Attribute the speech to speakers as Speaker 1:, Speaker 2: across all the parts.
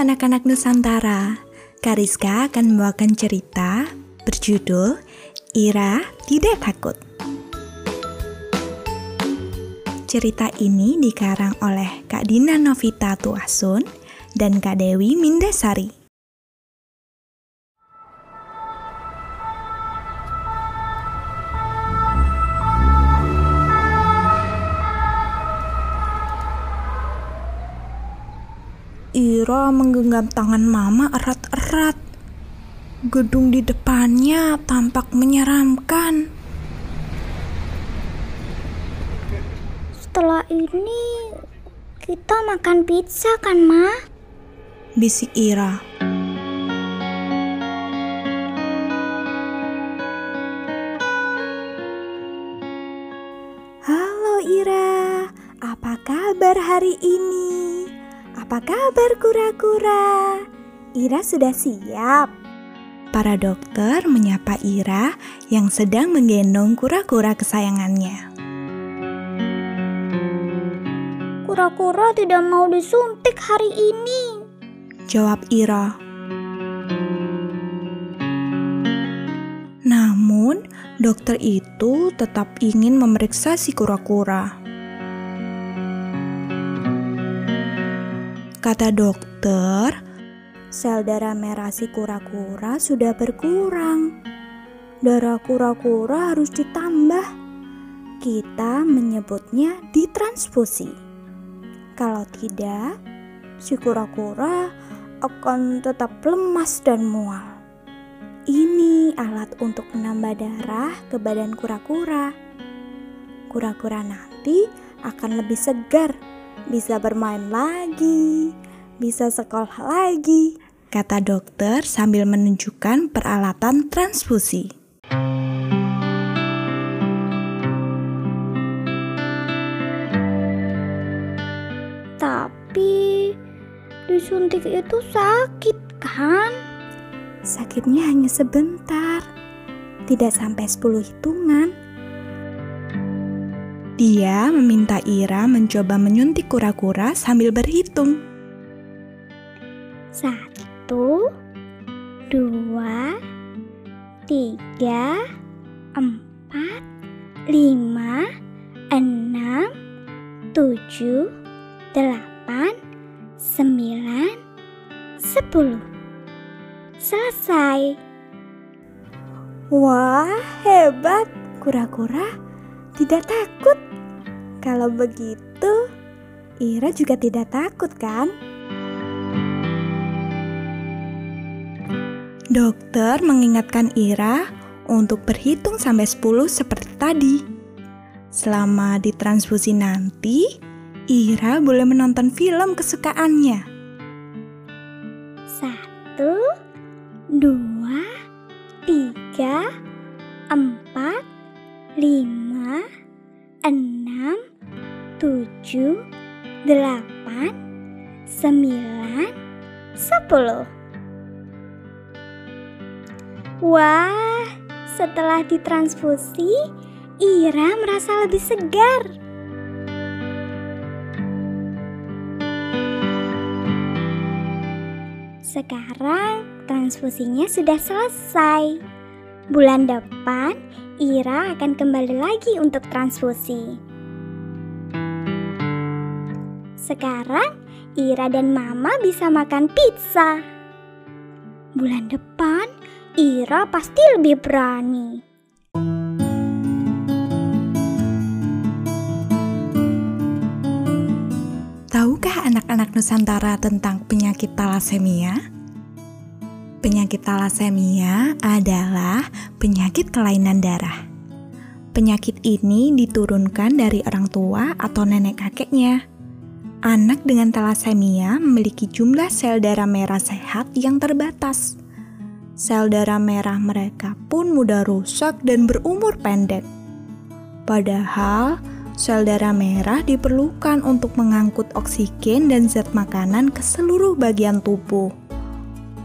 Speaker 1: anak-anak Nusantara, Kariska akan membawakan cerita berjudul Ira Tidak Takut. Cerita ini dikarang oleh Kak Dina Novita Tuasun dan Kak Dewi Mindasari. Ira menggenggam tangan Mama erat-erat. Gedung di depannya tampak menyeramkan.
Speaker 2: Setelah ini kita makan pizza kan, Ma?
Speaker 1: Bisik Ira. Halo Ira, apa kabar hari ini? Apa kabar kura-kura? Ira sudah siap. Para dokter menyapa Ira yang sedang menggendong kura-kura kesayangannya.
Speaker 2: Kura-kura tidak mau disuntik hari ini.
Speaker 1: Jawab Ira. Namun, dokter itu tetap ingin memeriksa si kura-kura. Kata dokter, sel darah merah si kura-kura sudah berkurang. Darah kura-kura harus ditambah. Kita menyebutnya ditransfusi. Kalau tidak, si kura-kura akan tetap lemas dan mual. Ini alat untuk menambah darah ke badan kura-kura. Kura-kura nanti akan lebih segar bisa bermain lagi, bisa sekolah lagi, kata dokter sambil menunjukkan peralatan transfusi.
Speaker 2: Tapi disuntik itu sakit kan?
Speaker 1: Sakitnya hanya sebentar, tidak sampai 10 hitungan. Dia meminta Ira mencoba menyuntik kura-kura sambil berhitung.
Speaker 2: Satu, dua, tiga, empat, lima, enam, tujuh, delapan, sembilan, sepuluh. Selesai.
Speaker 1: Wah, hebat! Kura-kura tidak takut. Kalau begitu, Ira juga tidak takut kan? Dokter mengingatkan Ira untuk berhitung sampai 10 seperti tadi. Selama ditransfusi nanti, Ira boleh menonton film kesukaannya.
Speaker 2: Satu, dua, tiga, empat, lima, enam, tujuh, delapan, sembilan, sepuluh. Wah, setelah ditransfusi, Ira merasa lebih segar. Sekarang transfusinya sudah selesai. Bulan depan, Ira akan kembali lagi untuk transfusi. Sekarang, Ira dan Mama bisa makan pizza. Bulan depan, Ira pasti lebih berani.
Speaker 1: Tahukah anak-anak Nusantara tentang penyakit talasemia? Penyakit talasemia adalah penyakit kelainan darah. Penyakit ini diturunkan dari orang tua atau nenek kakeknya. Anak dengan talasemia memiliki jumlah sel darah merah sehat yang terbatas. Sel darah merah mereka pun mudah rusak dan berumur pendek. Padahal, sel darah merah diperlukan untuk mengangkut oksigen dan zat makanan ke seluruh bagian tubuh.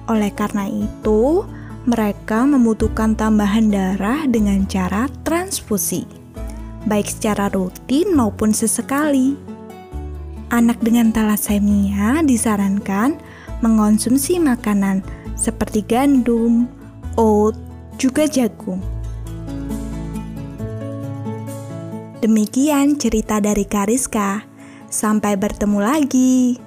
Speaker 1: Oleh karena itu, mereka membutuhkan tambahan darah dengan cara transfusi, baik secara rutin maupun sesekali. Anak dengan talasemia disarankan mengonsumsi makanan seperti gandum, oat, juga jagung. Demikian cerita dari Kariska. Sampai bertemu lagi.